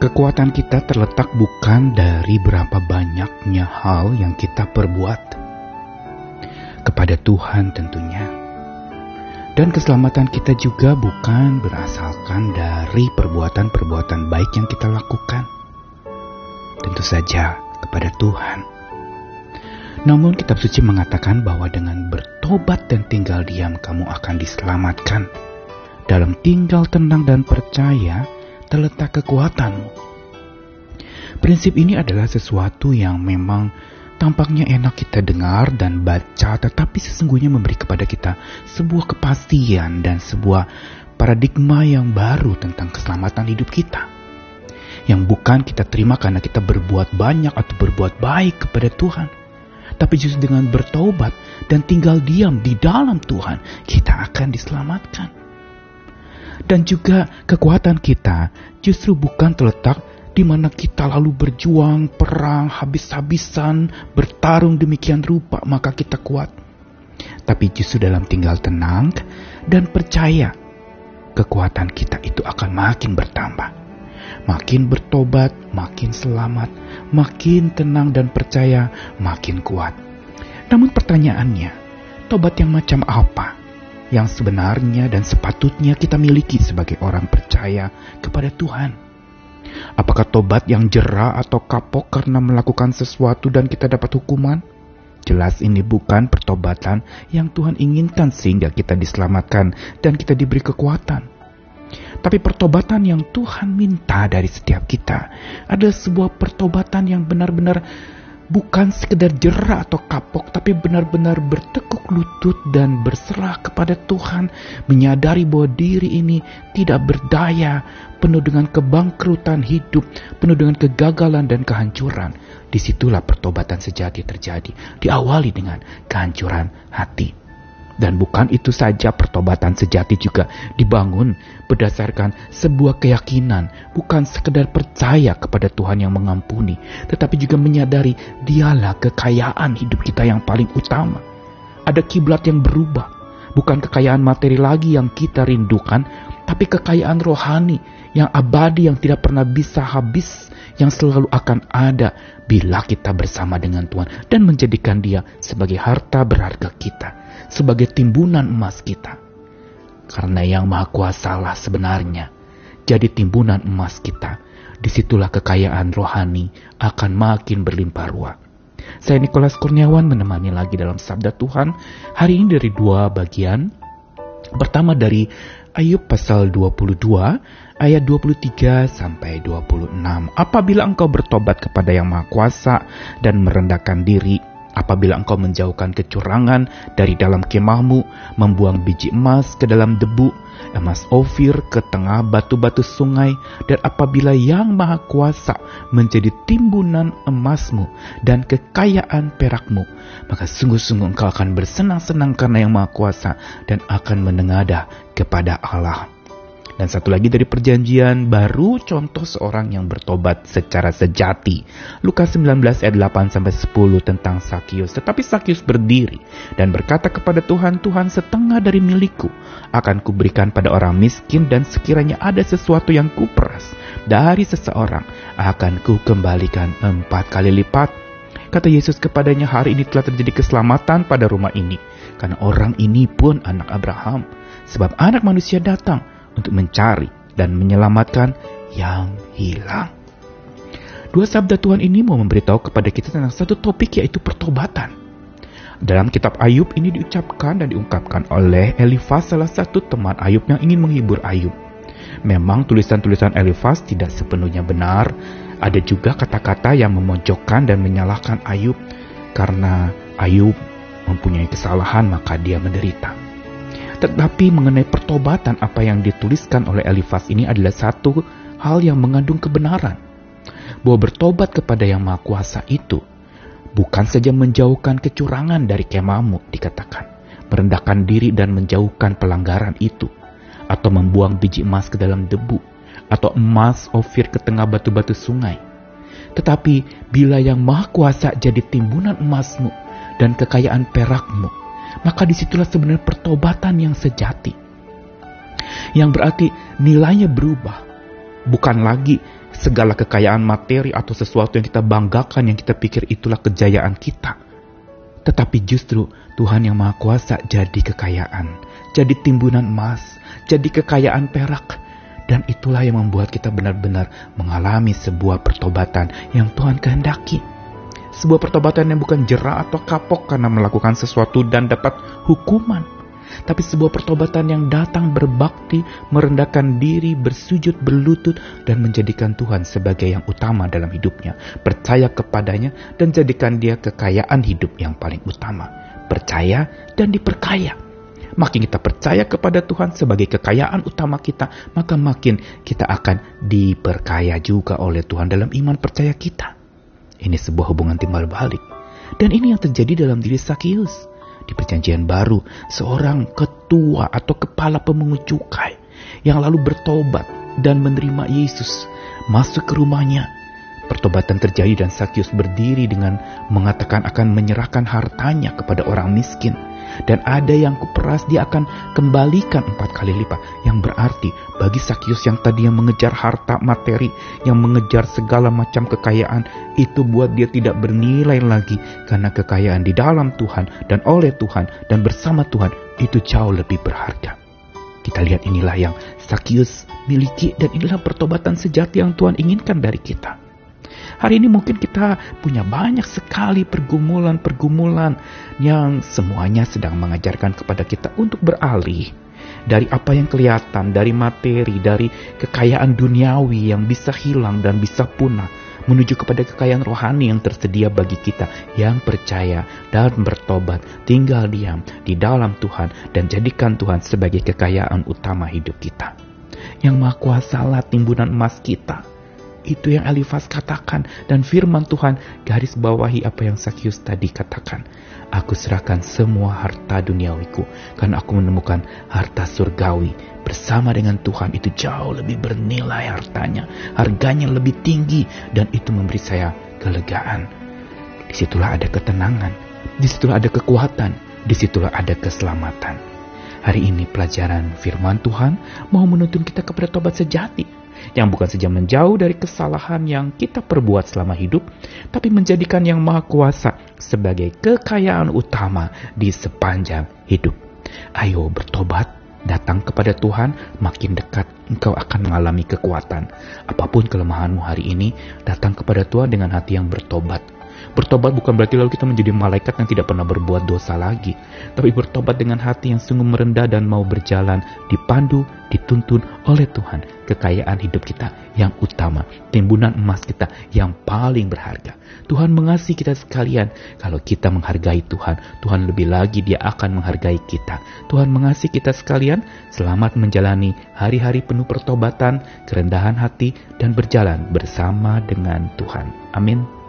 Kekuatan kita terletak bukan dari berapa banyaknya hal yang kita perbuat kepada Tuhan tentunya. Dan keselamatan kita juga bukan berasalkan dari perbuatan-perbuatan baik yang kita lakukan. Tentu saja kepada Tuhan. Namun kitab suci mengatakan bahwa dengan bertobat dan tinggal diam kamu akan diselamatkan. Dalam tinggal tenang dan percaya terletak kekuatanmu. Prinsip ini adalah sesuatu yang memang tampaknya enak kita dengar dan baca, tetapi sesungguhnya memberi kepada kita sebuah kepastian dan sebuah paradigma yang baru tentang keselamatan hidup kita. Yang bukan kita terima karena kita berbuat banyak atau berbuat baik kepada Tuhan. Tapi justru dengan bertobat dan tinggal diam di dalam Tuhan, kita akan diselamatkan. Dan juga kekuatan kita justru bukan terletak di mana kita lalu berjuang, perang, habis-habisan, bertarung demikian rupa, maka kita kuat. Tapi justru dalam tinggal tenang dan percaya, kekuatan kita itu akan makin bertambah. Makin bertobat, makin selamat, makin tenang dan percaya, makin kuat. Namun pertanyaannya, tobat yang macam apa yang sebenarnya dan sepatutnya kita miliki sebagai orang percaya kepada Tuhan? Apakah tobat yang jerah atau kapok karena melakukan sesuatu dan kita dapat hukuman? Jelas ini bukan pertobatan yang Tuhan inginkan sehingga kita diselamatkan dan kita diberi kekuatan. Tapi pertobatan yang Tuhan minta dari setiap kita adalah sebuah pertobatan yang benar-benar bukan sekedar jerah atau kapok, tapi benar-benar bertekuk lutut dan berserah kepada Tuhan, menyadari bahwa diri ini tidak berdaya, penuh dengan kebangkrutan hidup, penuh dengan kegagalan dan kehancuran. Di situlah pertobatan sejati terjadi, diawali dengan kehancuran hati. Dan bukan itu saja pertobatan sejati juga dibangun berdasarkan sebuah keyakinan, bukan sekedar percaya kepada Tuhan yang mengampuni, tetapi juga menyadari dialah kekayaan hidup kita yang paling utama. Ada kiblat yang berubah, bukan kekayaan materi lagi yang kita rindukan, tapi kekayaan rohani yang abadi yang tidak pernah bisa habis, yang selalu akan ada bila kita bersama dengan Tuhan dan menjadikan Dia sebagai harta berharga kita sebagai timbunan emas kita. Karena yang maha kuasalah sebenarnya jadi timbunan emas kita. Di situlah kekayaan rohani akan makin berlimpah ruah. Saya Nikolas Kurniawan menemani lagi dalam Sabda Tuhan hari ini dari dua bagian. Pertama dari Ayub pasal 22 ayat 23 sampai 26. Apabila engkau bertobat kepada Yang Maha Kuasa dan merendahkan diri, Apabila engkau menjauhkan kecurangan dari dalam kemahmu, membuang biji emas ke dalam debu, emas ofir ke tengah batu-batu sungai, dan apabila yang maha kuasa menjadi timbunan emasmu dan kekayaan perakmu, maka sungguh-sungguh engkau akan bersenang-senang karena yang maha kuasa dan akan menengadah kepada Allah. Dan satu lagi dari perjanjian baru contoh seorang yang bertobat secara sejati. Lukas 19 ayat 8 sampai 10 tentang Sakius. Tetapi Sakius berdiri dan berkata kepada Tuhan, Tuhan setengah dari milikku akan kuberikan pada orang miskin dan sekiranya ada sesuatu yang kuperas dari seseorang akan kukembalikan empat kali lipat. Kata Yesus kepadanya, hari ini telah terjadi keselamatan pada rumah ini. Karena orang ini pun anak Abraham. Sebab anak manusia datang untuk mencari dan menyelamatkan yang hilang. Dua sabda Tuhan ini mau memberitahu kepada kita tentang satu topik yaitu pertobatan. Dalam kitab Ayub ini diucapkan dan diungkapkan oleh Elifas salah satu teman Ayub yang ingin menghibur Ayub. Memang tulisan-tulisan Elifas tidak sepenuhnya benar. Ada juga kata-kata yang memojokkan dan menyalahkan Ayub karena Ayub mempunyai kesalahan maka dia menderita. Tetapi mengenai pertobatan apa yang dituliskan oleh Elifas ini adalah satu hal yang mengandung kebenaran. Bahwa bertobat kepada yang maha kuasa itu bukan saja menjauhkan kecurangan dari kemamu dikatakan. Merendahkan diri dan menjauhkan pelanggaran itu. Atau membuang biji emas ke dalam debu. Atau emas ofir ke tengah batu-batu sungai. Tetapi bila yang maha kuasa jadi timbunan emasmu dan kekayaan perakmu, maka di situlah sebenarnya pertobatan yang sejati. Yang berarti nilainya berubah. Bukan lagi segala kekayaan materi atau sesuatu yang kita banggakan, yang kita pikir itulah kejayaan kita. Tetapi justru Tuhan yang Maha Kuasa jadi kekayaan, jadi timbunan emas, jadi kekayaan perak. Dan itulah yang membuat kita benar-benar mengalami sebuah pertobatan yang Tuhan kehendaki. Sebuah pertobatan yang bukan jerah atau kapok karena melakukan sesuatu dan dapat hukuman tapi sebuah pertobatan yang datang berbakti, merendahkan diri, bersujud, berlutut, dan menjadikan Tuhan sebagai yang utama dalam hidupnya. Percaya kepadanya dan jadikan dia kekayaan hidup yang paling utama. Percaya dan diperkaya. Makin kita percaya kepada Tuhan sebagai kekayaan utama kita, maka makin kita akan diperkaya juga oleh Tuhan dalam iman percaya kita. Ini sebuah hubungan timbal balik. Dan ini yang terjadi dalam diri Sakius. Di perjanjian baru, seorang ketua atau kepala pemungut cukai yang lalu bertobat dan menerima Yesus masuk ke rumahnya. Pertobatan terjadi dan Sakyus berdiri dengan mengatakan akan menyerahkan hartanya kepada orang miskin dan ada yang kuperas dia akan kembalikan empat kali lipat. Yang berarti bagi Sakyus yang tadi yang mengejar harta materi yang mengejar segala macam kekayaan itu buat dia tidak bernilai lagi. Karena kekayaan di dalam Tuhan dan oleh Tuhan dan bersama Tuhan itu jauh lebih berharga. Kita lihat inilah yang Sakyus miliki dan inilah pertobatan sejati yang Tuhan inginkan dari kita Hari ini mungkin kita punya banyak sekali pergumulan-pergumulan yang semuanya sedang mengajarkan kepada kita untuk beralih dari apa yang kelihatan, dari materi, dari kekayaan duniawi yang bisa hilang dan bisa punah, menuju kepada kekayaan rohani yang tersedia bagi kita yang percaya dan bertobat, tinggal diam di dalam Tuhan dan jadikan Tuhan sebagai kekayaan utama hidup kita. Yang Maha Kuasa timbunan emas kita itu yang Elifas katakan dan firman Tuhan garis bawahi apa yang Sakyus tadi katakan. Aku serahkan semua harta duniawiku karena aku menemukan harta surgawi bersama dengan Tuhan itu jauh lebih bernilai hartanya. Harganya lebih tinggi dan itu memberi saya kelegaan. Di situlah ada ketenangan, di situlah ada kekuatan, di situlah ada keselamatan. Hari ini pelajaran firman Tuhan mau menuntun kita kepada tobat sejati yang bukan saja menjauh dari kesalahan yang kita perbuat selama hidup, tapi menjadikan yang Maha Kuasa sebagai kekayaan utama di sepanjang hidup. Ayo bertobat, datang kepada Tuhan, makin dekat engkau akan mengalami kekuatan. Apa pun kelemahanmu hari ini, datang kepada Tuhan dengan hati yang bertobat Bertobat bukan berarti lalu kita menjadi malaikat yang tidak pernah berbuat dosa lagi, tapi bertobat dengan hati yang sungguh merendah dan mau berjalan, dipandu, dituntun oleh Tuhan, kekayaan hidup kita yang utama, timbunan emas kita yang paling berharga. Tuhan mengasihi kita sekalian. Kalau kita menghargai Tuhan, Tuhan lebih lagi dia akan menghargai kita. Tuhan mengasihi kita sekalian. Selamat menjalani hari-hari penuh pertobatan, kerendahan hati, dan berjalan bersama dengan Tuhan. Amin.